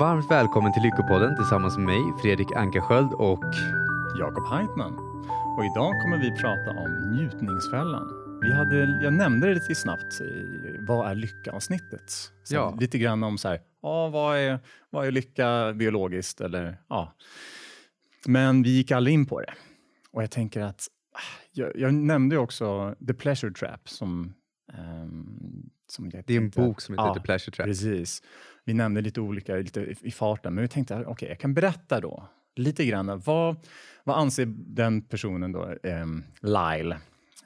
Varmt välkommen till Lyckopodden tillsammans med mig, Fredrik Ankarsköld och Jakob Heitman. Och idag kommer vi prata om njutningsfällan. Vi hade, jag nämnde det lite snabbt Vad är lycka-avsnittet. Så Ja. Lite grann om så här, ja, vad, är, vad är lycka biologiskt? Eller, ja. Men vi gick aldrig in på det. Och jag tänker att jag, jag nämnde också The Pleasure Trap som, ehm, som jag det är en bok som heter Ja, The Pleasure Trap. Precis. Vi nämnde lite olika lite i- farten, men vi tänkte okej, jag kan berätta då lite grann. Vad, vad anser den personen då, um, Lyle,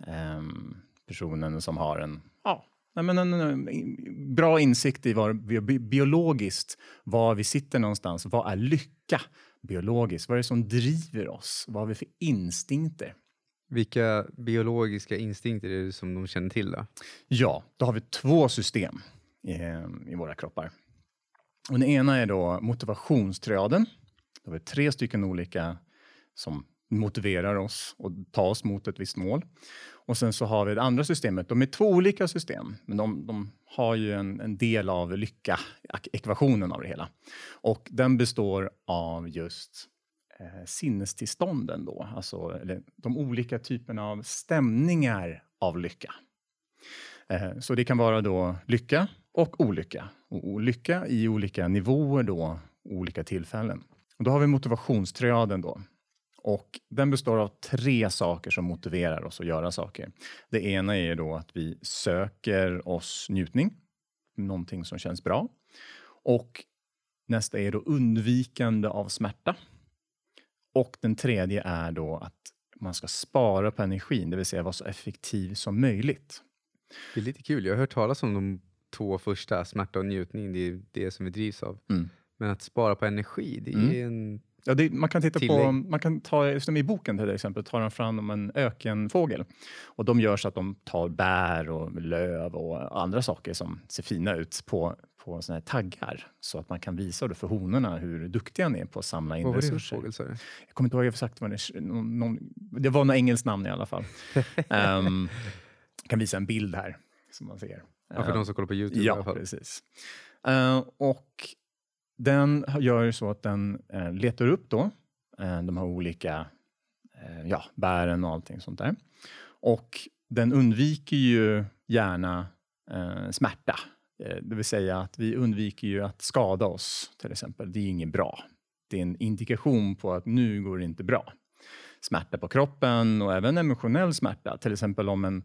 ehm, personen som har en, ja, nej, men en, en, en bra insikt i vad, bi- biologiskt, var vi sitter någonstans. Vad är lycka biologiskt? Vad är det som driver oss? Vad har vi för instinkter? Vilka biologiska instinkter är det som de känner till? Då? Ja, då har vi två system i, i våra kroppar. Och den ena är då motivationstriaden. Då har vi tre stycken olika som motiverar oss och tar oss mot ett visst mål. Och sen så har vi det andra systemet. De är två olika system, men de, de har ju en, en del av lycka-ekvationen av det hela. Och den består av just eh, sinnestillstånden då, alltså eller, de olika typerna av stämningar av lycka. Eh, Så det kan vara då lycka och olycka. Och olycka i olika nivåer då, olika tillfällen. Och då har vi motivationstriaden då. Och den består av tre saker som motiverar oss att göra saker. Det ena är då att vi söker oss njutning, någonting som känns bra. Och nästa är då undvikande av smärta. Och den tredje är då att man ska spara på energin, det vill säga vara så effektiv som möjligt. Det är lite kul. Jag har hört talas om de två första, smärta och njutning. Det är det som vi drivs av. Mm. Men att spara på energi, det är Mm. en... Ja, det, man kan titta på, Tillägg. man kan ta, som i boken till exempel, tar de fram om en ökenfågel. Och de gör så att de tar bär och löv och andra saker som ser fina ut på, på såna här taggar. Så att man kan visa det för honorna hur duktiga ni är på att samla in Vad var det för resurser. fågel? Jag kommer inte ihåg exakt vad det är. Någon, någon, det var något engelskt namn i alla fall. um, jag kan visa en bild här som man ser. Ja, för Ehm, de som kollar på Youtube i alla Ja, fall. precis. Eh, och den gör ju så att den eh, letar upp då eh, de här olika eh, ja, bären och allting sånt där. Och den undviker ju gärna eh, smärta. Eh, det vill säga att vi undviker ju att skada oss till exempel. Det är inget bra. Det är en indikation på att nu går det inte bra. Smärta på kroppen och även emotionell smärta. Till exempel om en,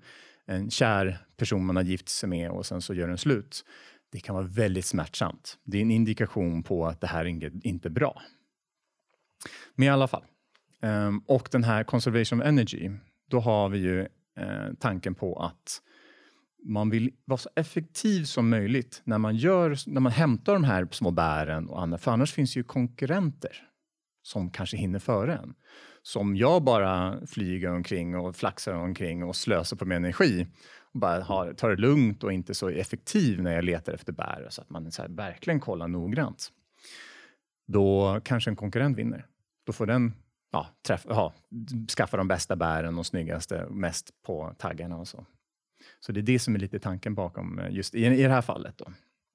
en kär person man har gift sig med och sen så gör den slut. Det kan vara väldigt smärtsamt. Det är en indikation på att det här är inte är bra. Men i alla fall. Ehm, och den här conservation of energy, då har vi ju eh, tanken på att man vill vara så effektiv som möjligt när man, gör, när man hämtar de här små bären och annat. För annars finns ju konkurrenter som kanske hinner före en. Som jag bara flyger omkring och flaxar omkring och slösar på min energi och bara har, tar det lugnt och inte så effektiv när jag letar efter bär så att man så verkligen kollar noggrant. Då kanske en konkurrent vinner. Då får den ja, träff, ja, skaffa de bästa bären och snyggaste, mest på taggarna och så. Så det är det som är lite tanken bakom eh, just i, i det här fallet. Då.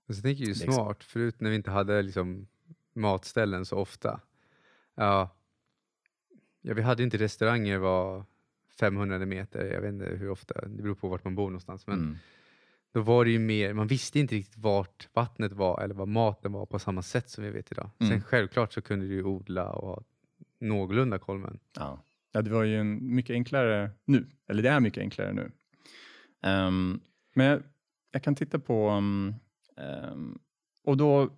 Och så tänker ju Liksom. smart, förut när vi inte hade liksom matställen så ofta. Ja, ja, vi hade inte restauranger var 500 meter, jag vet inte hur ofta, det beror på vart man bor någonstans. Men Mm. då var det ju mer, man visste inte riktigt vart vattnet var eller vad maten var på samma sätt som vi vet idag. Sen Mm. självklart så kunde du ju odla och ha någorlunda koll men Ja. ja, det var ju en, mycket enklare nu. Eller det är mycket enklare nu. Ehm, men jag, jag kan titta på... um, och då,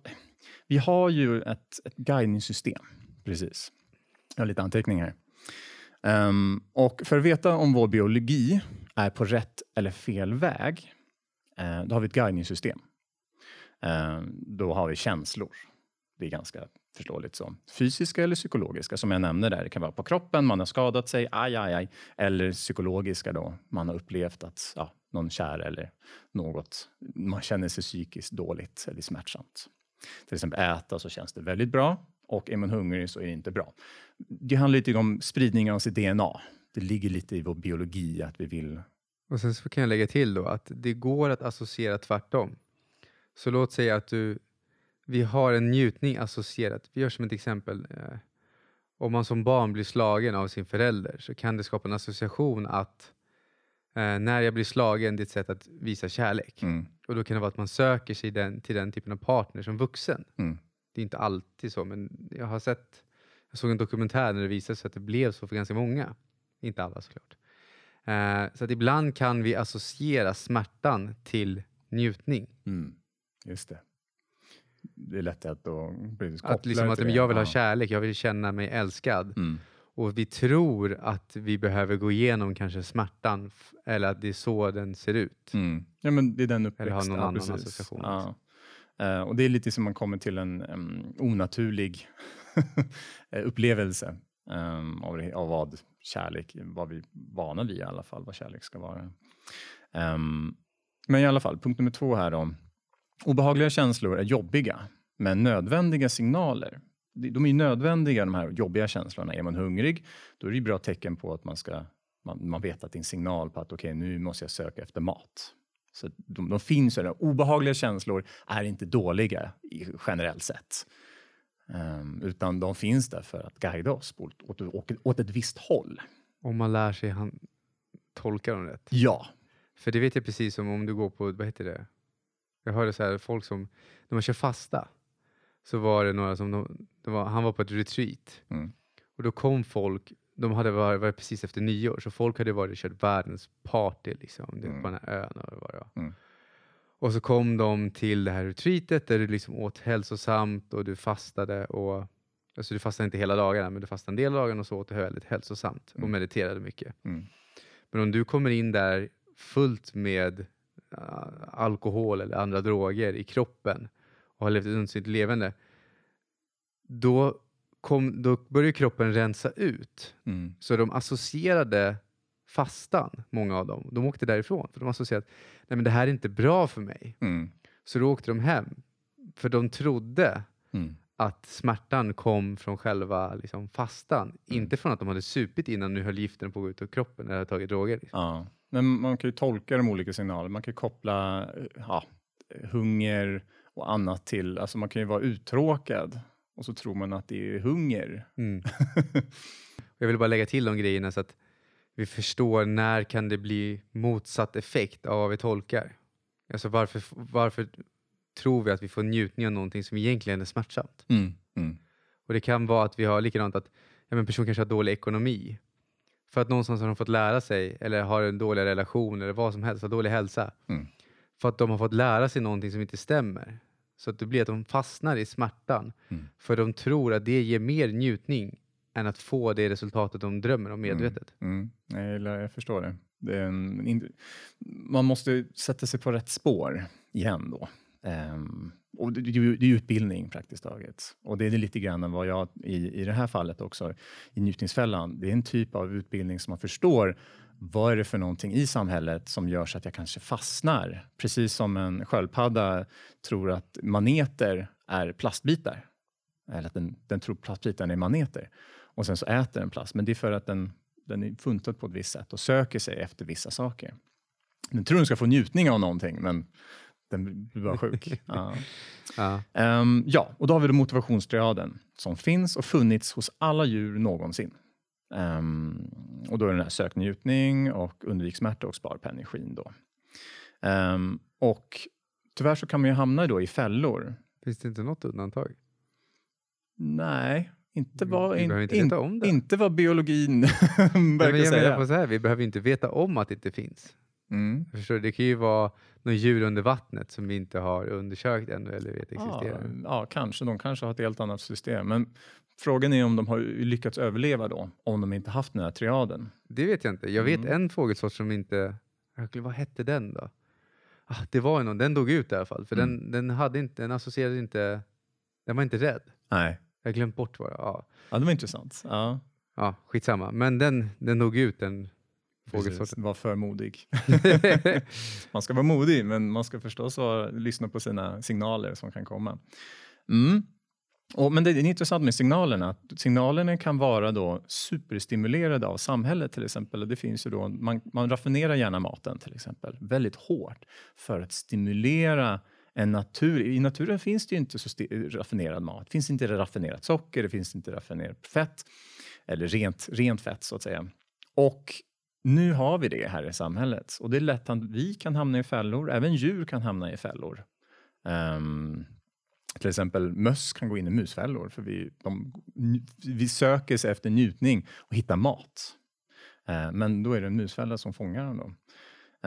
vi har ju ett, ett guidningssystem. Precis. Jag har lite anteckningar här. Ehm, och för att veta om vår biologi är på rätt eller fel väg, uh, då har vi ett guidningssystem. Uh, då har vi känslor. Det är ganska förståeligt så. Fysiska eller psykologiska, som jag nämnde där. Det kan vara på kroppen, man har skadat sig, aj, aj, aj. Eller psykologiska då, man har upplevt att ja, någon kär eller något, man känner sig psykiskt dåligt eller smärtsamt. Till exempel äta så känns det väldigt bra och är man hungrig så är det inte bra. Det handlar lite om spridningen av sitt DNA. Det ligger lite i vår biologi att vi vill... Och sen så kan jag lägga till då att det går att associera tvärtom. Så låt säga att du, vi har en njutning associerat. Vi gör som ett exempel. Eh, om man som barn blir slagen av sin förälder så kan det skapa en association att eh, när jag blir slagen, det är ett sätt att visa kärlek. Mm. Och då kan det vara att man söker sig den, till den typen av partner som vuxen. Mm. Det är inte alltid så, men jag har sett, jag såg en dokumentär när det visade sig att det blev så för ganska många. Inte alla såklart. Eh, så att ibland kan vi associera smärtan till njutning. Mm. Just det. Det är lätt att då Att, liksom att det. jag vill ha kärlek, jag vill känna mig älskad. Mm. Och vi tror att vi behöver gå igenom kanske smärtan, eller att det är så den ser ut. Mm. Ja, men det är den uppväxt. Eller har någon ja, annan precis. association Ja. Eh, och det är lite som man kommer till en em, onaturlig eh, upplevelse um, av, av vad kärlek, vad vi är vana vid i alla fall, vad kärlek ska vara. Um, men i alla fall, punkt nummer två här då. Obehagliga känslor är jobbiga, men nödvändiga signaler. De är nödvändiga, de här jobbiga känslorna. Är man hungrig, då är det ju bra tecken på att man ska man, man vet att det är en signal på att okej, nu måste jag söka efter mat. Så de, de finns ju. Obehagliga känslor är inte dåliga i, generellt sett. Ehm, utan de finns där för att guida oss åt, åt, åt, ett visst håll. Om man lär sig han, tolka dem rätt. Ja. För det vet jag precis som om du går på, vad heter det? Jag hörde så här, folk som, när man kör fasta, så var det några som, de, det var, han var på ett retreat. Mm. Och då kom folk, de hade varit, varit precis efter nyår, så folk hade varit och kört världens party liksom, Mm. på den här ön vad det var. Mm. Och så kom de till det här retreatet där du liksom åt hälsosamt och du fastade och Alltså du fastade inte hela dagarna, men du fastade en del av dagarna och så åt du väldigt hälsosamt och Mm. mediterade mycket. Mm. Men om du kommer in där fullt med uh, alkohol eller andra droger i kroppen och har levt ett undsligt levande, då, kom, då börjar kroppen rensa ut. Mm. Så de associerade fastan, många av dem, de åkte därifrån. För de associerade att Nej, men det här är inte bra för mig. Mm. Så då åkte de hem. För de trodde Mm. att smärtan kom från själva liksom, fastan. Mm. Inte från att de hade supit innan nu höll giften på att gå ut ur kroppen eller hade tagit droger. Liksom. Ja. Men man kan ju tolka de olika signalerna. Man kan koppla eh, ja, hunger och annat till, alltså man kan ju vara uttråkad och så tror man att det är hunger. Mm. Jag vill bara lägga till de grejerna så att vi förstår när kan det bli motsatt effekt av vad vi tolkar. Alltså varför, varför tror vi att vi får njutning av någonting som egentligen är smärtsamt? Mm. Mm. Och det kan vara att vi har likadant att ja, men person kanske har dålig ekonomi. För att någonstans har de fått lära sig eller har en dålig relation eller vad som helst, har dålig hälsa. Mm. För att de har fått lära sig någonting som inte stämmer. Så att det blir att de fastnar i smärtan. Mm. För de tror att det ger mer njutning än att få det resultatet de drömmer om medvetet. Mm. Nej, Jag, jag förstår det. det en, man måste sätta sig på rätt spår igen då. Ehm, och det, det, det är utbildning praktiskt taget. Och det är lite grann vad jag i, i det här fallet också, i njutningsfällan, det är en typ av utbildning som man förstår vad är det för någonting i samhället som gör så att jag kanske fastnar? Precis som en sköldpadda tror att maneter är plastbitar. Eller att den, den tror plastbitarna är maneter. Och sen så äter den plast. Men det är för att den, den är funtad på ett visst sätt och söker sig efter vissa saker. Den tror den ska få njutning av någonting, men den blir bara sjuk. ja. Ja. Ehm, ja, och då har vi då motivationstriaden som finns och funnits hos alla djur någonsin. Ehm, och då är det den här sök njutning och undvik smärta och spar på energin. Då. Ehm, och tyvärr så kan man ju hamna då i fällor. Finns det inte något undantag? Nej, inte vad, in, inte in, veta om det. inte vad biologin verkar säga. på så här, vi behöver inte veta om att det inte finns. Mm. Förstår du? Det kan ju vara något djur under vattnet som vi inte har undersökt ännu eller vet Ja, existerar. ja, kanske. De kanske har ett helt annat system. Men frågan är om de har lyckats överleva då, om de inte haft den här triaden. Det vet jag inte. Jag vet Mm. en fågelsort som inte... Vad hette den då? Ah, det var någon, den dog ut i alla fall. För Mm. den, den, hade inte, den associerade inte... Den var inte rädd. Nej. Jag har glömt bort vad det var. Ja, det var intressant. Ja, ja, skitsamma. Men den, den dog ut, den fågelsorten. Var för modig. man ska vara modig, men man ska förstås vara, lyssna på sina signaler som kan komma. Mm. Och, men det är intressant med signalerna. Signalerna kan vara då superstimulerade av samhället till exempel. Det finns ju då, man, man raffinerar gärna maten till exempel väldigt hårt för att stimulera en natur, I naturen finns det ju inte så raffinerad mat. Det finns inte raffinerat socker, det finns inte raffinerat fett, eller rent, rent fett så att säga. Och nu har vi det här i samhället och det är lätt att vi kan hamna i fällor, även djur kan hamna i fällor. Um, till exempel möss kan gå in i musfällor för vi, de, vi söker sig efter njutning och hittar mat. Eh, men då är det en musfälla som fångar dem. Då.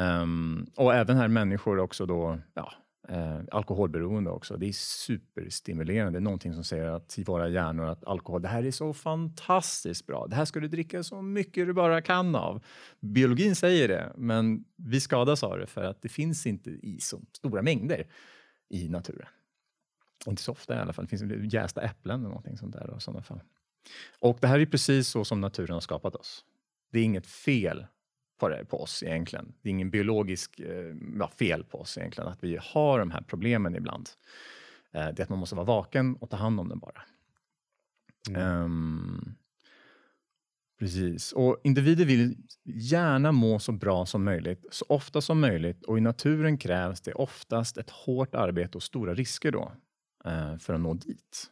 Um, och även här människor också då, ja, Eh, alkoholberoende också. Det är superstimulerande. Det är någonting som säger att i våra hjärnor att alkohol, det här är så fantastiskt bra. Det här ska du dricka så mycket du bara kan av. Biologin säger det, men vi skadas av det för att det finns inte i så stora mängder i naturen. Inte så ofta i alla fall. Det finns jästa äpplen eller någonting sånt där. Och sådana fall. Och det här är precis så som naturen har skapat oss. Det är inget fel på, det, på oss egentligen. Det är ingen biologisk eh, ja, fel på oss egentligen att vi har de här problemen ibland. Eh, det är att man måste vara vaken och ta hand om den bara. Mm. Um, precis. Och individer vill gärna må så bra som möjligt, så ofta som möjligt och i naturen krävs det oftast ett hårt arbete och stora risker då för att nå dit.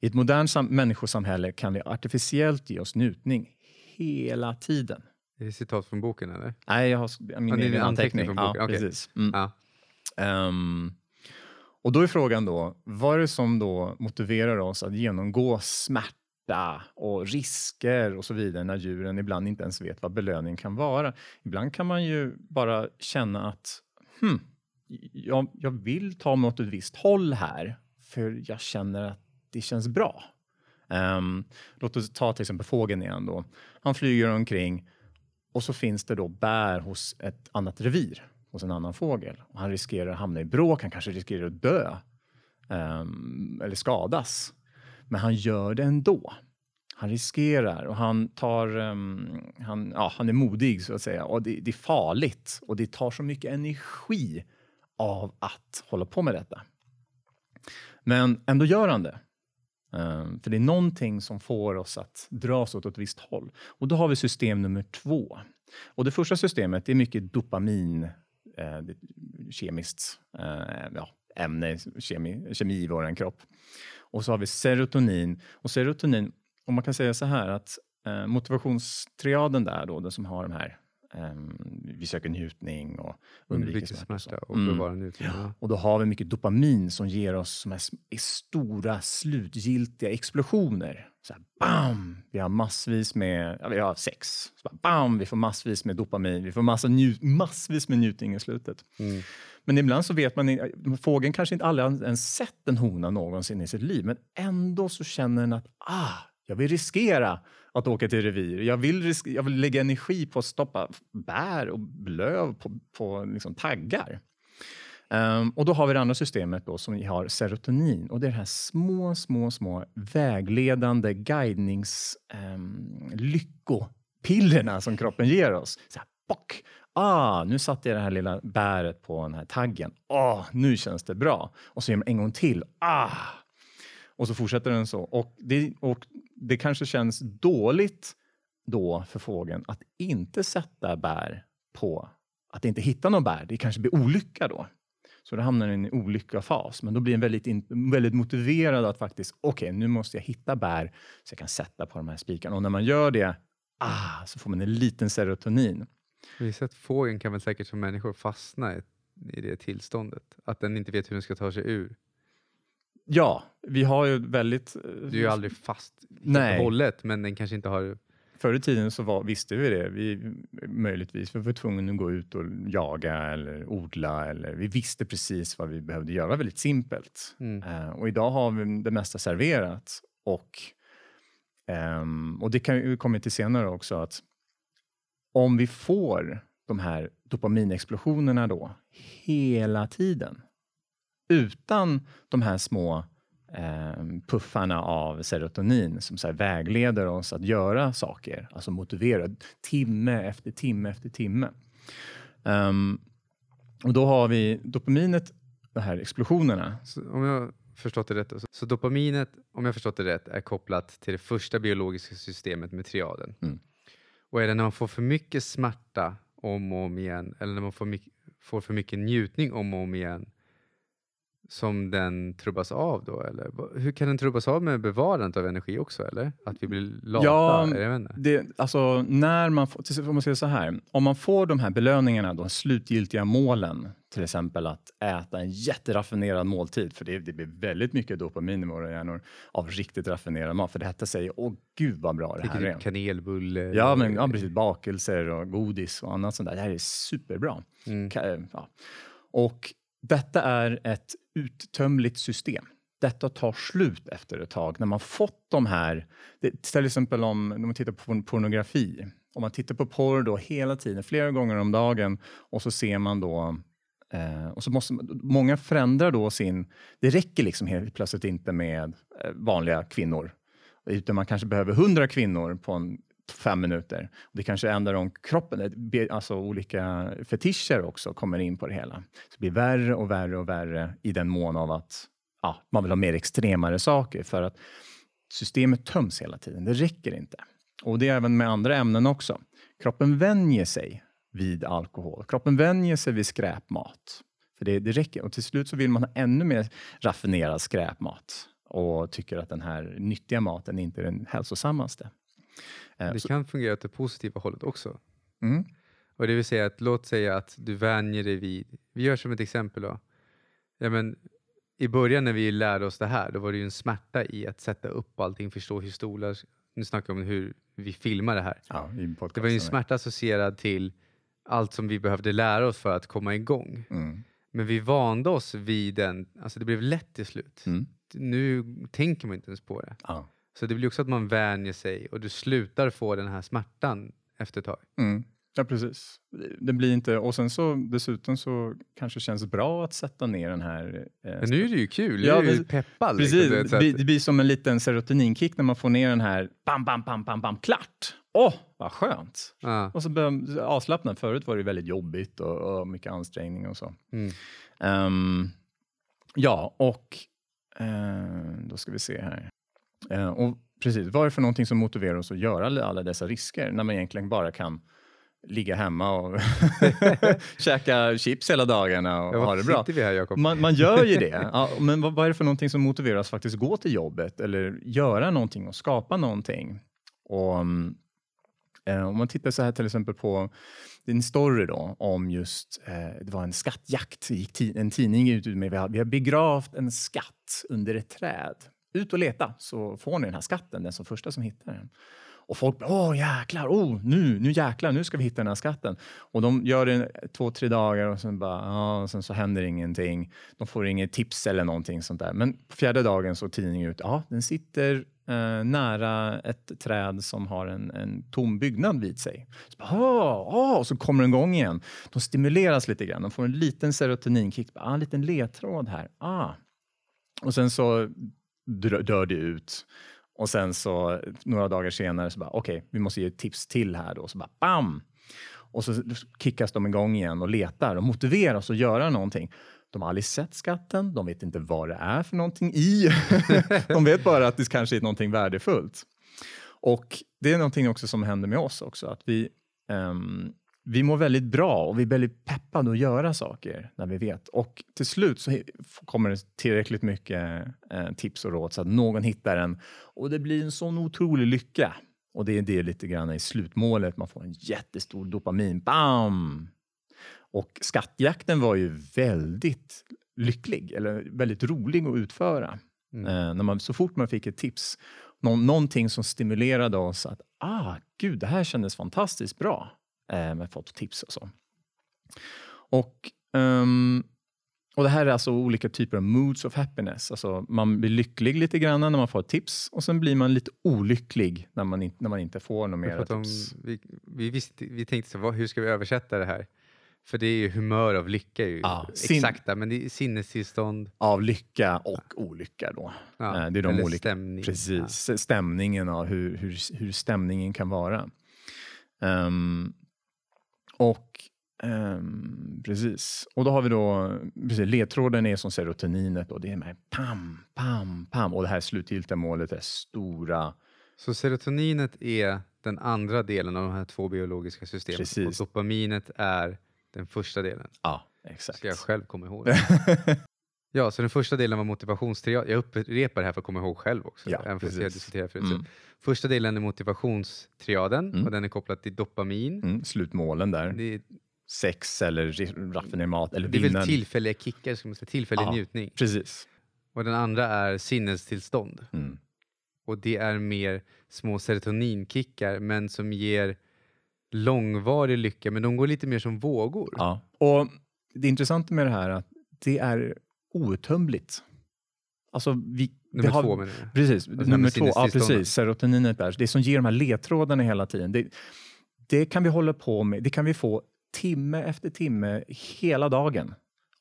I ett modernt människosamhälle kan vi artificiellt ge oss njutning hela tiden. Är det citat från boken eller? Nej, jag har min ja, egen anteckning. Från boken. Ja, okay. precis. Mm. Ja. Um, och då är frågan då, vad är det som då motiverar oss att genomgå smärta och risker och så vidare när djuren ibland inte ens vet vad belöning kan vara? Ibland kan man ju bara känna att hmm, jag, jag vill ta mig åt ett visst håll här för jag känner att det känns bra. Um, låt oss ta till exempel fågeln igen då. Han flyger omkring och så finns det då bär hos ett annat revir, hos en annan fågel. Och han riskerar att hamna i bråk, han kanske riskerar att dö um, eller skadas. Men han gör det ändå. Han riskerar och han tar, um, han, ja, han är modig så att säga. Och det, det är farligt och det tar så mycket energi av att hålla på med detta. Men ändå gör han det. Um, för det är någonting som får oss att dra oss åt ett visst håll. Och då har vi system nummer två. Och det första systemet är mycket dopamin, eh, kemiskt eh, ja, ämne, kemi, kemi i vår kropp. Och så har vi serotonin. Och serotonin, om man kan säga så här att eh, motivationstriaden där då, den som har de här Um, vi söker njutning och undviker smärta. smärta och bevara mm. njutning. Ja. Och då har vi mycket dopamin som ger oss som här stora slutgiltiga explosioner. Så här, bam! Vi har massvis med, ja, vi har sex. Så bara, bam! Vi får massvis med dopamin. Vi får massa njut, massvis med njutning i slutet. Mm. Men ibland så vet man, fågeln kanske inte aldrig ens sett en hona någonsin i sitt liv, men ändå så känner den att ah, jag vill riskera att åka till revir. Jag vill, jag vill lägga energi på att stoppa bär och löv på, på liksom taggar. Um, och då har vi det andra systemet då, som har serotonin. Och det är de här små, små, små vägledande guidningslyckopillerna ehm, um, som kroppen ger oss. Så här, bock! Ah, nu satte jag det här lilla bäret på den här taggen. Ah, nu känns det bra. Och så gör man en gång till. Ah! Och så fortsätter den så. Och det, och det kanske känns dåligt då för fågeln att inte sätta bär på att inte hitta någon bär. Det kanske blir olycka då. Så då hamnar den i en olycka-fas. Men då blir den väldigt, in, väldigt motiverad att faktiskt, okej, okay, nu måste jag hitta bär så jag kan sätta på de här spikarna. Och när man gör det, ah, så får man en liten serotonin. Visst att fågeln kan väl säkert som människor fastna i det tillståndet? Att den inte vet hur den ska ta sig ur? Ja, vi har ju väldigt... Du är ju aldrig fast helt och hållet, men den kanske inte har... Förr i tiden så var, visste vi det. Vi, möjligtvis vi var tvungna att gå ut och jaga eller odla. Eller, vi visste precis vad vi behövde göra. Väldigt simpelt. Mm. Uh, och idag har vi det mesta serverat. Och, um, och det kan vi komma till senare också. att Om vi får de här dopaminexplosionerna då hela tiden utan de här små eh, puffarna av serotonin som så vägleder oss att göra saker, alltså motiverar timme efter timme efter timme. Um, och då har vi dopaminet, de här explosionerna. Så om jag förstått det rätt, så dopaminet, om jag förstått det rätt, är kopplat till det första biologiska systemet med triaden. Mm. Och är det när man får för mycket smärta om och om igen, eller när man får, får för mycket njutning om och om igen, som den trubbas av då? Eller? Hur kan den trubbas av med bevarandet av energi också? Eller? Att vi blir lata? Ja. Det, alltså, när man får, om man säger så här, om man får de här belöningarna, de slutgiltiga målen, till exempel att äta en jätteraffinerad måltid, för det, det blir väldigt mycket dopamin i våra hjärnor av riktigt raffinerad mat, för detta säger åh gud vad bra det här är. kanelbulle? Ja, men ja, precis. Bakelser och godis och annat sånt där. Det här är superbra. Mm. Ja. Och detta är ett uttömligt system. Detta tar slut efter ett tag. När man fått de här... Det, till exempel om, om man tittar på pornografi. Om man tittar på porr då hela tiden, flera gånger om dagen och så ser man då Eh, och så måste många förändrar då sin... Det räcker liksom helt plötsligt inte med eh, vanliga kvinnor. Utan man kanske behöver hundra kvinnor på en, fem minuter. Det kanske ändrar om kroppen. Alltså olika fetischer också kommer in på det hela. Så det blir värre och värre och värre i den mån av att ja, man vill ha mer extremare saker. För att systemet töms hela tiden. Det räcker inte. Och det är även med andra ämnen också. Kroppen vänjer sig vid alkohol. Kroppen vänjer sig vid skräpmat. För det, det räcker. Och till slut så vill man ha ännu mer raffinerad skräpmat och tycker att den här nyttiga maten inte är den hälsosammaste. Eh, Det kan fungera åt det positiva hållet också. Mm. Och det vill säga att låt säga att du vänjer dig vid, vi gör som ett exempel då. Ja, men, I början när vi lärde oss det här, då var det ju en smärta i att sätta upp allting, förstå hur stolar, nu snackar vi om hur vi filmar det här. Ja. Det var ju en smärta associerad till allt som vi behövde lära oss för att komma igång. Mm. Men vi vande oss vid den, alltså det blev lätt till slut. Mm. Nu tänker man inte ens på det. Ja. Så det blir också att man vänjer sig och du slutar få den här smärtan efter ett tag. Mm. Ja, precis. Det blir inte... Och sen så dessutom så kanske känns bra att sätta ner den här... Eh, Men nu är det ju kul, Ja, nu är du ju men- peppad. Precis, liksom, du det, det blir som en liten serotoninkick när man får ner den här bam, bam, bam, bam, bam, klart. Åh, vad skönt. ja. Och så börjar avslappnad. Förut var det väldigt jobbigt och, och mycket ansträngning och så. Mm. Ehm, ja, och eh, då ska vi se här. Eh, och precis, vad är det för någonting som motiverar oss att göra alla- dessa risker när man egentligen bara kan ligga hemma och käka chips hela dagarna och Ja, ha det bra? vi här Jakob? Man, man gör ju det. Ja, men vad, vad är det för någonting som motiverar oss faktiskt gå till jobbet eller göra någonting och skapa någonting? Och, eh, om man tittar så här till exempel på din story då om just, eh, det var en skattjakt, gick en tidning ut med, vi har, vi har begravt en skatt under ett träd. Ut och leta så får ni den här skatten, den som första som hittar den. Och folk bara, åh jäklar, oh, nu, nu jäklar, nu ska vi hitta den här skatten. Och de gör det två, tre dagar och sen bara, ja, och sen så händer ingenting. De får inget tips eller någonting sånt där. Men på fjärde dagen så tidningen ut, ja, den sitter eh, nära ett träd som har en, en tom byggnad vid sig. Så, bara, åh, åh, och så kommer den igång igen. De stimuleras lite grann. De får en liten serotoninkick. Ah, en liten ledtråd här. Ah. Och sen så dör dör det ut. Och sen så några dagar senare så bara okej, vi måste ge ett tips till här då. Så bara bam! Och så kickas de igång igen och letar och motiveras att göra någonting. De har aldrig sett skatten, de vet inte vad det är för någonting i. de vet bara att det kanske är någonting värdefullt. Och det är någonting också som händer med oss också, att vi, um, vi mår väldigt bra och vi är väldigt peppade att göra saker när vi vet. Och till slut så kommer det tillräckligt mycket eh, tips och råd så att någon hittar den och det blir en sån otrolig lycka. Och det är det lite grann i slutmålet, man får en jättestor dopamin. Bam! Och skattjakten var ju väldigt lycklig, eller väldigt rolig att utföra. Mm. Eh, när man, så fort man fick ett tips, nå, någonting som stimulerade oss att ah, gud, det här kändes fantastiskt bra eh, med fått tips och så. Och, ehm, och det här är alltså olika typer av moods of happiness. Alltså man blir lycklig lite grann när man får ett tips och sen blir man lite olycklig när man, in, när man inte får något Jag mer tips. vi, vi, visste, vi tänkte så, vad, hur ska vi översätta det här? För det är ju humör av lycka, ju Ja, exakta, men det är sinnestillstånd. Av lycka och olycka då. Ja, Eh, det är de eller olika- stämning. Precis, stämningen och hur, hur, hur stämningen kan vara. Ehm, och ehm, precis, och då har vi då, precis, ledtråden är som serotoninet och det är med pam, pam, pam och det här slutgiltiga målet är stora, Så serotoninet är den andra delen av de här två biologiska systemen. Precis. Och dopaminet är den första delen. ja exakt. Ska jag själv komma ihåg det? Ja, så den första delen var motivationstriaden. Jag upprepar det här för att komma ihåg själv också. Ja, även fast jag precis. diskuterar förut. Mm. Första delen är motivationstriaden Mm. och den är kopplad till dopamin. Mm, slutmålen där. Det, Sex eller ri- raffinera mat eller det är väl tillfälliga kickar, ska man säga, tillfällig Ja. njutning. Precis. Och den andra är sinnestillstånd. Mm. Och det är mer små serotoninkickar men som ger långvarig lycka. Men de går lite mer som vågor. Ja. Och det intressanta med det här är att det är outtömligt. Alltså, vi, Nummer har, två menar jag. Precis, med nummer två. Ja, precis. Serotoninet där. Det som ger de här ledtrådarna hela tiden. Det, det kan vi hålla på med. Det kan vi få timme efter timme hela dagen.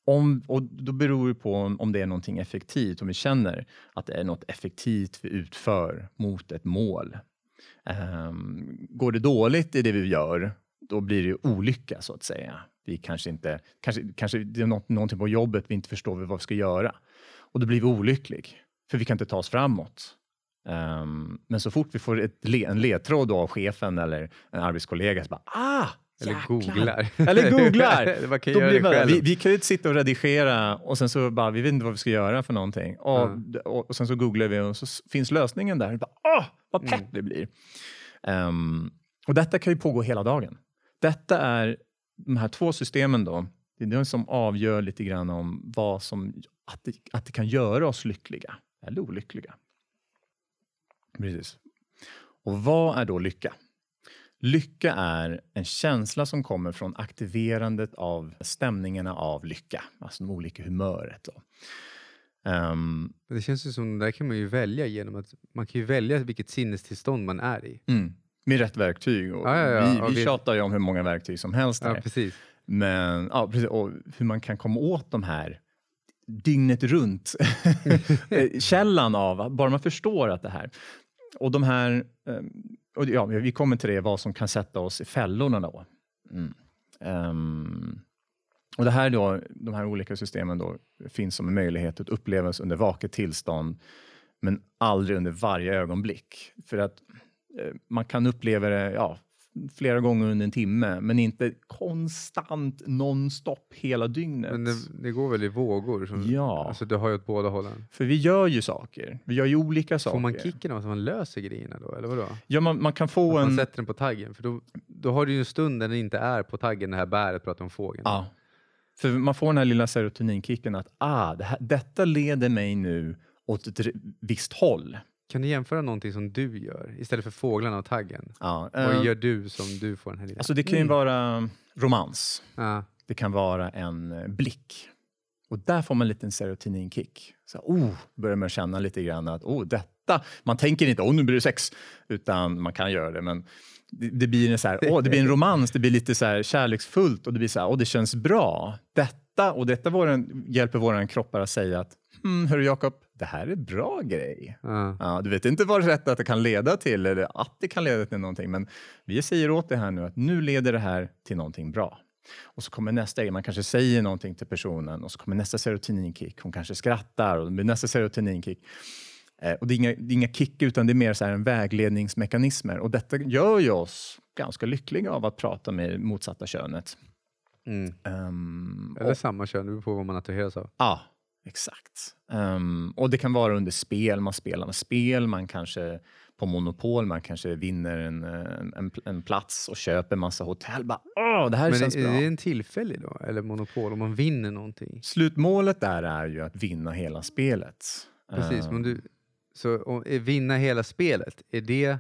Om, och då beror det på om, om det är någonting effektivt, om vi känner att det är något effektivt vi utför mot ett mål. Ehm, går det dåligt i det vi gör, då blir det ju olycka så att säga. Vi kanske inte, kanske, kanske det är något, någonting på jobbet vi inte förstår vad vi ska göra. Och då blir vi olycklig, för vi kan inte ta oss framåt. Ehm, men så fort vi får ett, en ledtråd av chefen eller en arbetskollega så bara ah! Eller jäklar." googlar. Eller googlar! Man kan Då blir man, vi, vi kan ju inte sitta och redigera och sen så bara, vi vet inte vad vi ska göra för någonting. Och, Ja. och, och sen så googlar vi och så finns lösningen där. Bara, Åh, vad pepp Mm. det blir. Ehm, och detta kan ju pågå hela dagen. Detta är de här två systemen då. Det är det som avgör lite grann om vad som, att det, att det kan göra oss lyckliga eller olyckliga. Precis. Och vad är då lycka? Lycka är en känsla som kommer från aktiverandet av stämningarna av lycka, alltså de olika humöret. Då. Men det känns ju som, där kan man ju välja genom att man kan välja vilket sinnestillstånd man är i. mm, med rätt verktyg. Och Ja, ja, ja. Vi, Och vi vi- tjatar ju om hur många verktyg som helst. Ja, precis. Men ja, precis, och hur man kan komma åt de här dygnet runt källan av, bara man förstår att det här. Och de här, eh, och ja, vi kommer till det, vad som kan sätta oss i fällorna då. Mm. Ehm, och det här då, de här olika systemen då finns som en möjlighet att upplevas under vaket tillstånd, men aldrig under varje ögonblick. För att man kan uppleva det, ja, flera gånger under en timme, men inte konstant nonstop hela dygnet. Men det, det går väl i vågor? Som, Ja. Alltså du har ju åt båda hållen. För vi gör ju saker. Vi gör ju olika saker. Får man kicken av att man löser grejerna då? Eller vadå? Ja, man, man kan få Att man en... sätter den på taggen? För då, då har du ju en stund när den inte är på taggen, det här bäret pratar om fågeln. Ja. För man får den här lilla serotoninkicken att ah, det här, detta leder mig nu åt ett visst håll. Kan du jämföra någonting som du gör istället för fåglarna och taggen? Ja, Vad eh, gör du som du får den här lilla... Alltså det kan ju vara romans. Ja. Det kan vara en eh, blick. Och där får man en liten serotoninkick. Så, oh, börjar man känna lite grann att oh, detta, man tänker inte oh, nu blir det sex, utan man kan göra det. Men det, det blir en så här, oh, det blir en romans, det blir lite så här kärleksfullt och det blir så här, oh, det känns bra. Detta och detta våran, hjälper våran kroppar att säga att hmm, hörru Jakob, det här är bra grej. Ja. Ja, du vet inte vad rätt att det kan leda till eller att det kan leda till någonting, men vi säger åt det här nu att nu leder det här till någonting bra. Och så kommer nästa grej, man kanske säger någonting till personen och så kommer nästa serotoninkick. Hon kanske skrattar och det blir nästa serotoninkick. Eh, och det är, inga, det är inga kick utan det är mer så här en vägledningsmekanismer och detta gör ju oss ganska lyckliga av att prata med motsatta könet. Mm. Ehm, Eller och- samma kön, det beror på vad man attraheras av. Ja, exakt. Ehm, och det kan vara under spel, man spelar med spel, man kanske på Monopol, man kanske vinner en, en, en, plats och köper massa hotell. Bara, Åh, det här Men känns är bra. det en tillfällig då? Eller monopol? Om man vinner någonting? Slutmålet där är ju att vinna hela spelet. Precis, Ehm, men du, så om, är vinna hela spelet, är det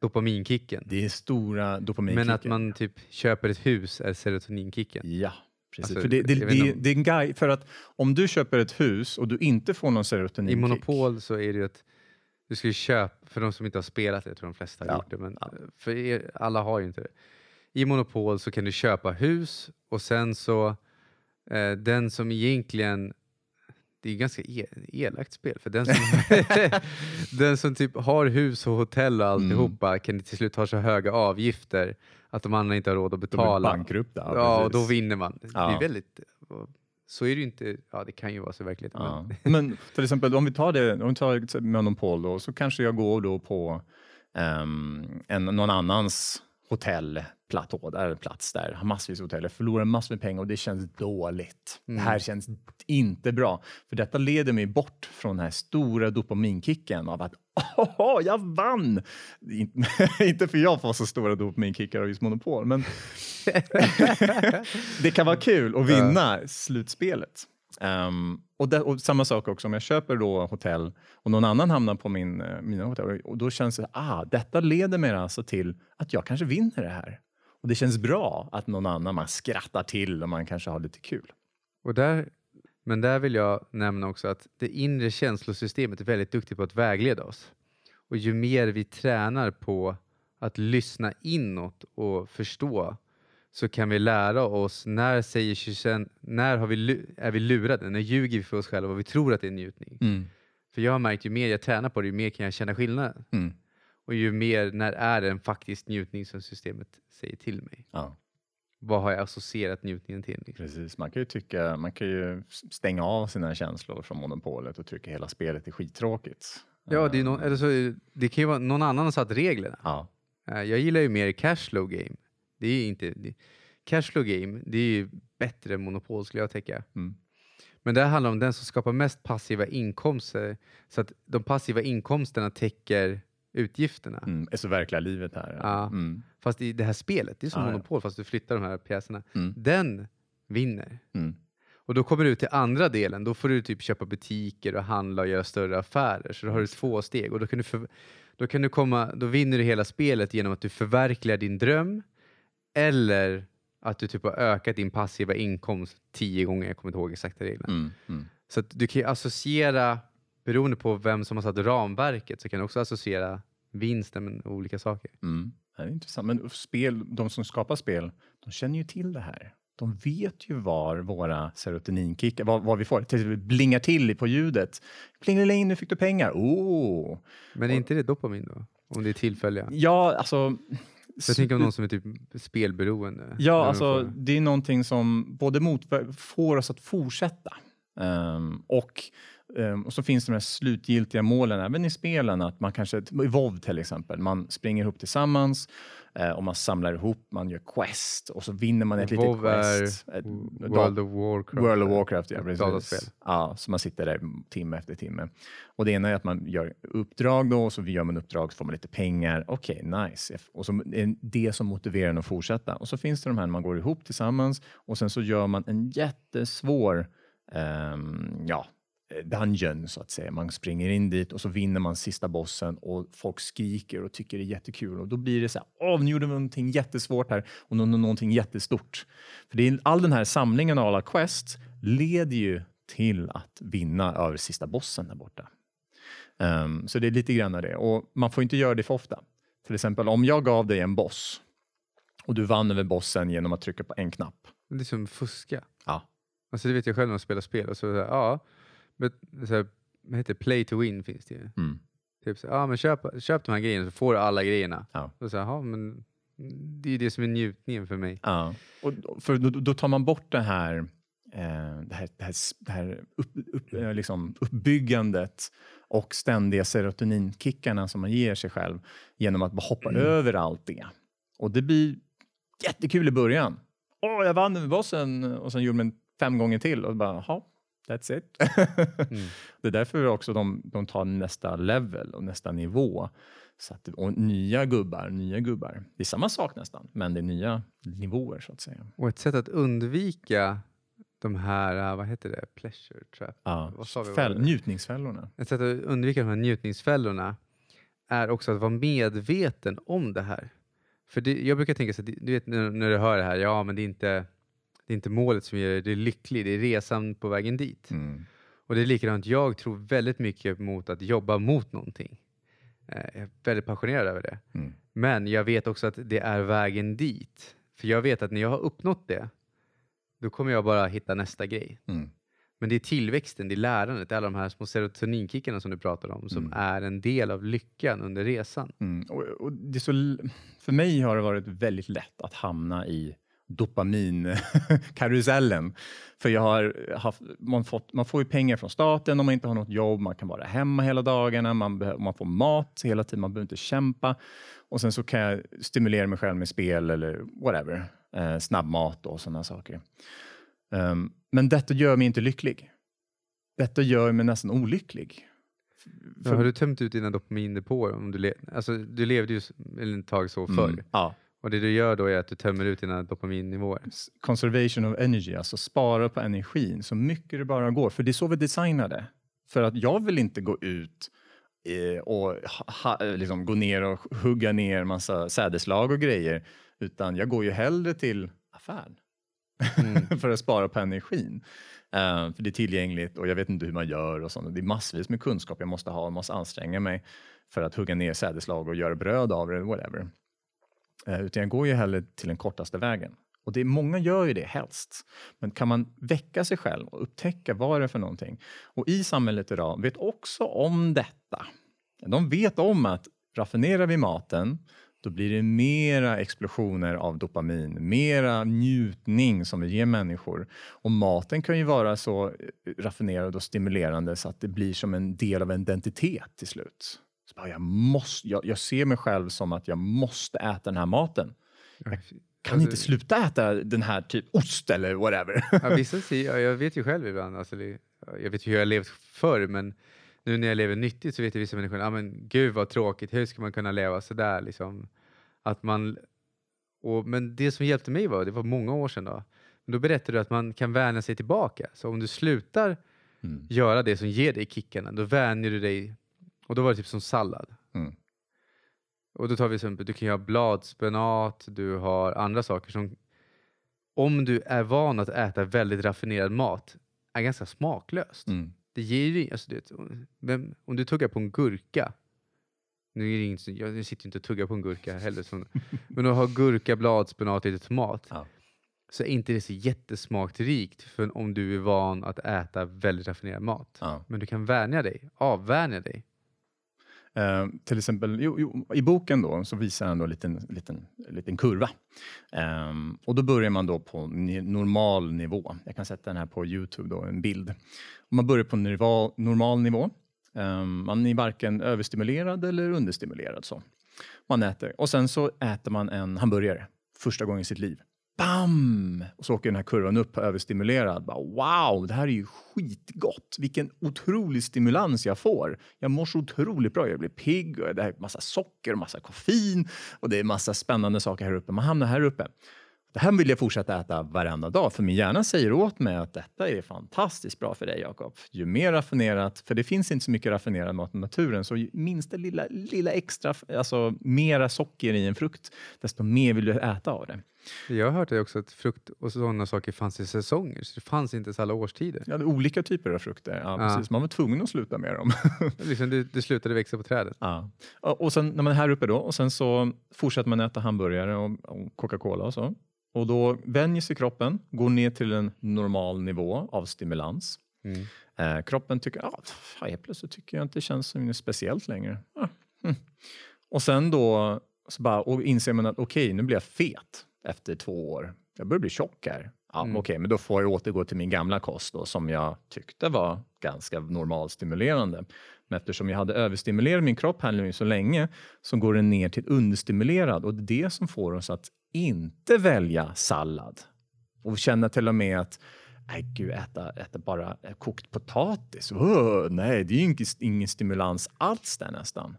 dopaminkicken? Det är stora dopaminkicken. Men att man typ köper ett hus är serotoninkicken? Ja, precis. Alltså, för det, det, det, det är en guide, för att om du köper ett hus och du inte får någon I serotoninkick. Monopol så är det ju att du ska köpa, för de som inte har spelat det, jag tror de flesta har Ja, gjort det, men för er, alla har ju inte det. I Monopol så kan du köpa hus och sen så eh, den som egentligen det är ju ganska e elakt spel, för den som, den som typ har hus och hotell och alltihopa kan till slut ha så höga avgifter att de andra inte har råd att de är betala. bankrupt. Ja, och då vinner man. Det Ja. är väldigt, så är det ju inte, ja det kan ju vara så i verkligheten. Ja. Men, Men till exempel om vi tar det, om vi tar ett Monopol då, så kanske jag går då på ehm, en, någon annans hotellplatå, där plats där, massvis av hotell, förlorar massor med pengar och det känns dåligt. Det här känns inte bra. För detta leder mig bort från den här stora dopaminkicken av att Åh, jag vann! In- inte för jag får så stora dopaminkickar av just Monopol, men det kan vara kul att vinna slutspelet. Ehm, och, det, och samma sak också om jag köper då hotell och någon annan hamnar på min, eh, mina hotell och då känns det, ah, detta leder mig alltså till att jag kanske vinner det här. Och det känns bra att någon annan, man skrattar till och man kanske har lite kul. Och där, men där vill jag nämna också att det inre känslosystemet är väldigt duktigt på att vägleda oss. Och ju mer vi tränar på att lyssna inåt och förstå så kan vi lära oss när, säger Shushen, när har vi, är vi lurade, när ljuger vi för oss själva och vi tror att det är njutning. För jag har märkt ju mer jag tränar på det, ju mer kan jag känna skillnad. Mm. Och ju mer, när är det en faktisk njutning som systemet säger till mig? Ja, Vad har jag associerat njutningen till? Liksom? precis. Man kan ju tycka, man kan ju stänga av sina känslor från monopolet och tycka hela spelet är skittråkigt. Ja, det, är någon, eller så, det kan ju vara någon annan har satt reglerna. Ja, Eh, Jag gillar ju mer cashflow game. Det är inte, det, cashflow game, det är ju bättre än monopol skulle jag tänka. Mm. Men det här handlar om den som skapar mest passiva inkomster så att de passiva inkomsterna täcker utgifterna. mm. är så verkliga livet här. Ja. Mm. Fast i det här spelet, det är som Ja, ja. monopol fast du flyttar de här pjäserna. Mm. Den vinner. Mm. Och då kommer du till andra delen, då får du typ köpa butiker och handla och göra större affärer. Så då har du två steg och då kan du, för, då kan du komma, då vinner du hela spelet genom att du förverkligar din dröm eller att du typ har ökat din passiva inkomst tio gånger, jag kommer inte ihåg exakta reglerna. Mm. Mm. Så att du kan ju associera, beroende på vem som har satt ramverket, så kan du också associera vinsten med olika saker. Mm. Det är intressant. Men spel, de som skapar spel, de känner ju till det här. De vet ju var våra serotoninkickar, vad, vad vi får. Till exempel blingar till på ljudet. Plingeling, nu fick du pengar. Oh. Men är inte det dopamin då? Om det är tillfälliga? Ja, alltså... Så jag tänker om någon som är typ spelberoende. Ja, de alltså får- det är någonting som både motver- får oss att fortsätta ehm, och, ehm, och så finns de här slutgiltiga målen även i spelen. Att man kanske, I WoW till exempel, man springer ihop tillsammans eh, och man samlar ihop, man gör quest och så vinner man ett litet WoW är quest. Ett- World of Warcraft. World of Warcraft, ja precis. Ja, så man sitter där timme efter timme. Och det ena är att man gör uppdrag då, och så gör man uppdrag så får man lite pengar. Okej, nice. Och så är det som motiverar en att fortsätta. Och så finns det de här man går ihop tillsammans och sen så gör man en jättesvår ehm, ja, dungeon så att säga. Man springer in dit och så vinner man sista bossen och folk skriker och tycker det är jättekul och då blir det så här, åh, nu gjorde vi någonting jättesvårt här och nå- nå- någonting jättestort. För det är, all den här samlingen av alla quests leder ju till att vinna över sista bossen där borta. Ehm, så det är lite grann det och man får inte göra det för ofta. Till exempel om jag gav dig en boss och du vann över bossen genom att trycka på en knapp. Det är som fuska. Ja. Alltså det vet jag själv när jag spelar spel. Och så, ja, så här, vad heter det? Play to win finns det ju. Mm. Typ så, ja, men köp, köp de här grejerna så får du alla grejerna. Ja. Och så, ja, men det är ju det som är njutningen för mig. Ja, och för då, då tar man bort det här, eh, det här, det här, det här upp, upp, eh, liksom uppbyggandet och ständiga serotoninkickarna som man ger sig själv genom att bara hoppa över allt det. Och det blir jättekul i början. Åh, jag vann över bossen och sen gjorde man fem gånger till och bara, jaha, that's it. Mm. Det är därför också de, de tar nästa level och nästa nivå. Så att, och nya gubbar, nya gubbar. Det är samma sak nästan, men det är nya nivåer så att säga. Och ett sätt att undvika de här, äh, vad heter det, pleasure trap. Ja, Vad sa vi fäll, njutningsfällorna. Ett sätt att undvika de här njutningsfällorna är också att vara medveten om det här. För det, jag brukar tänka så att, du vet när, när du hör det här, ja men det är inte, det är inte målet som gör dig lycklig, det är resan på vägen dit. Mm. Och det är likadant, jag tror väldigt mycket mot att jobba mot någonting. Eh, Jag är väldigt passionerad över det. Mm. Men jag vet också att det är vägen dit. För jag vet att när jag har uppnått det, då kommer jag bara hitta nästa grej. Mm. Men det är tillväxten, det är lärandet, alla de här små serotoninkickarna som du pratar om, som Mm. är en del av lyckan under resan. Mm. Och, och det är så, för mig har det varit väldigt lätt att hamna i dopaminkarusellen. För jag har haft, man, fått, man får ju pengar från staten om man inte har något jobb, man kan vara hemma hela dagarna, man, behöver, man får mat hela tiden, man behöver inte kämpa. Och sen så kan jag stimulera mig själv med spel eller whatever, eh, snabbmat och sådana saker. Um, men detta gör mig inte lycklig. Detta gör mig nästan olycklig. För... Har du tömt ut dina dopamindepåer? Om du, le alltså, du levde ju ett tag så förr. Mm, ja. Och det du gör då är att du tömmer ut dina dopaminnivåer? Conservation of energy, alltså spara på energin så mycket det bara går. För det är så vi designade. För att jag vill inte gå ut eh, och ha, liksom gå ner och hugga ner massa sädeslag och grejer. Utan jag går ju hellre till affären mm. för att spara på energin. Uh, för det är tillgängligt och jag vet inte hur man gör och sånt. Det är massvis med kunskap jag måste ha och måste anstränga mig för att hugga ner sädeslag och göra bröd av det, whatever. Eh, utan jag går ju hellre till den kortaste vägen. Och det, många gör ju det helst. Men kan man väcka sig själv och upptäcka vad det är för någonting? Och i samhället idag vet också om detta. De vet om att raffinerar vi maten då blir det mera explosioner av dopamin, mera njutning som vi ger människor. Och maten kan ju vara så raffinerad och stimulerande så att det blir som en del av en identitet till slut. Så bara, jag, måste, jag, jag ser mig själv som att jag måste äta den här maten. Jag kan alltså, inte sluta äta den här typ ost eller whatever. Ja, vissa jag vet ju själv ibland, alltså, jag vet ju hur jag levt förr, men nu när jag lever nyttigt så vet jag vissa människor, ah, men gud vad tråkigt, hur ska man kunna leva sådär liksom? Att man, och, men det som hjälpte mig var, det var många år sedan då, men då berättade du att man kan vänja sig tillbaka. Så om du slutar mm. göra det som ger dig kickarna, då vänjer du dig, och då var det typ som sallad. Mm. Och då tar vi exempel, du kan ju ha bladspenat, du har andra saker som, om du är van att äta väldigt raffinerad mat, är ganska smaklöst. Mm. Det ger ju, alltså det, vem, om du tuggar på en gurka, nu är inget, jag sitter inte och tuggar på en gurka heller, som, men att ha gurka, bladspenat och lite tomat, ja. så är inte det så jättesmakrikt för om du är van att äta väldigt raffinerad mat. Ja. Men du kan vänja dig, avvänja dig. Eh, till exempel jo, jo, i boken då, så visar han då en liten, liten, liten kurva. Eh, och då börjar man då på normal nivå. Jag kan sätta den här på Youtube, då, en bild. Och man börjar på nivå, normal nivå, Eh, man är varken överstimulerad eller understimulerad. Så. Man äter och sen så äter man en hamburgare första gången i sitt liv. Bam! Och så åker den här kurvan upp överstimulerad. Bara, wow, det här är ju skitgott. Vilken otrolig stimulans jag får. Jag mår så otroligt bra. Jag blir pigg och det är massa socker och massa koffein och det är massa spännande saker här uppe. Man hamnar här uppe. Det här vill jag fortsätta äta varenda dag, för min hjärna säger åt mig att detta är fantastiskt bra för dig, Jakob. Ju mer raffinerat, för det finns inte så mycket raffinerad mat i naturen, så ju minsta lilla, lilla extra, alltså mera socker i en frukt, desto mer vill du äta av det. Jag har hört det också att frukt och sådana saker fanns i säsonger, så det fanns inte så alla årstider. Ja, olika typer av frukter. Ja, ja. Precis. Man var tvungen att sluta med dem. liksom det, det slutade växa på trädet. Ja. Och sen när man är här uppe då, och sen så fortsätter man äta hamburgare och, och Coca-Cola och så. Och då vänjer sig kroppen, går ner till en normal nivå av stimulans. Mm. Eh, kroppen tycker, ah, helt plötsligt tycker jag inte det känns som något speciellt längre. Ah, hm. Och sen då så bara, och inser man att okej, okay, nu blir jag fet efter två år. Jag börjar bli tjock här. Ja, mm. Okej, okay, men då får jag återgå till min gamla kost då, som jag tyckte var ganska normalstimulerande. Men eftersom jag hade överstimulerat min kropp här nu så länge så går den ner till understimulerad och det är det som får oss att inte välja sallad och känna till och med att nej gud, äta, äta bara kokt potatis. Oh, nej, det är ju ingen stimulans alls där nästan.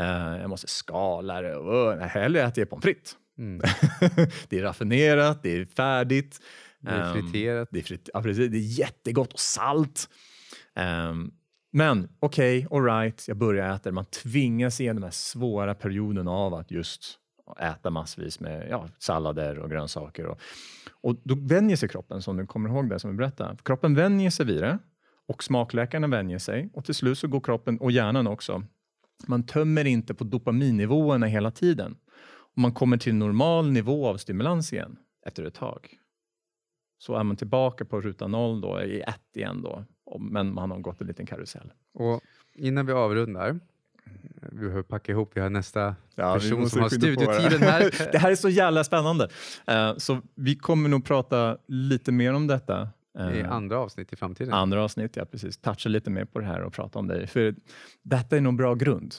Uh, jag måste skala det. Oh, nej, hellre äter jag pommes frites. Mm. det är raffinerat, det är färdigt. Det är friterat. Um, det, är frit ja, precis, det är jättegott och salt. Um, men okej, okay, alright, jag börjar äta Man tvingas igenom den här svåra perioden av att just äta massvis med ja, sallader och grönsaker. Och, och då vänjer sig kroppen, som du kommer ihåg det som vi berättade. Kroppen vänjer sig vid det och smakläkarna vänjer sig och till slut så går kroppen, och hjärnan också, man tömmer inte på dopaminnivåerna hela tiden. Man kommer till normal nivå av stimulans igen efter ett tag. Så är man tillbaka på ruta noll då, i ett igen då, men man har gått en liten karusell. Och innan vi avrundar, vi behöver packa ihop, vi har nästa Ja, person som har studietiden här. det här är så jävla spännande. Eh, så vi kommer nog prata lite mer om detta. eh, I andra avsnitt i framtiden. andra avsnitt, ja precis. Toucha lite mer på det här och prata om det. För detta är nog bra grund.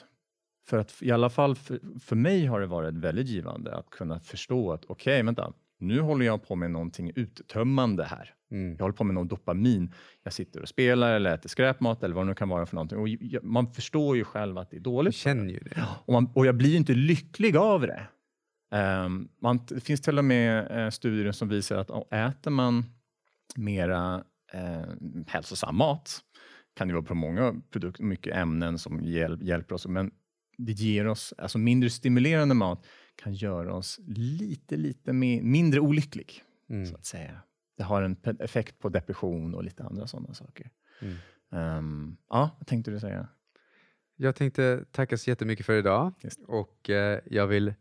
För att i alla fall för, för mig har det varit väldigt givande att kunna förstå att okej, vänta, nu håller jag på med någonting uttömmande här. Mm. Jag håller på med någon dopamin. Jag sitter och spelar eller äter skräpmat eller vad det nu kan vara för någonting. Och jag- man förstår ju själv att det är dåligt. känner ju det. Och, man, och jag blir ju inte lycklig av det. Ehm, man, det finns till och med eh, studier som visar att oh, äter man mera eh, hälsosam mat, kan det vara på många produkter, mycket ämnen som hjäl, hjälper oss, men det ger oss, alltså mindre stimulerande mat kan göra oss lite, lite mer, mindre olycklig, Mm. så att säga. Det har en effekt på depression och lite andra sådana saker. Mm. Ehm, ja, vad tänkte du säga? Jag tänkte tacka så jättemycket för idag och eh, jag vill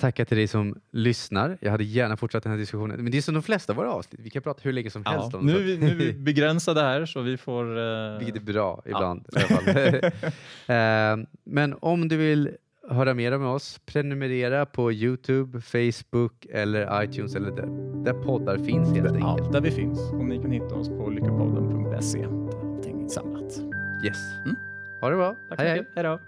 tacka till dig som lyssnar. Jag hade gärna fortsatt den här diskussionen, men det är som de flesta av våra avsnitt. Vi kan prata hur länge som helst Ja, om nu, vi, nu är vi begränsade här så vi får... eh, Vilket är bra ibland. I alla fall. Eh, Men om du vill höra mer med oss, prenumerera på Youtube, Facebook eller iTunes eller där, där poddar finns helt Ja, enkelt. där vi finns. Och ni kan hitta oss på lyckopodden.se. Där allting är samlat. Yes. Mm. Ha det bra. Tack hej, hej. Hej då.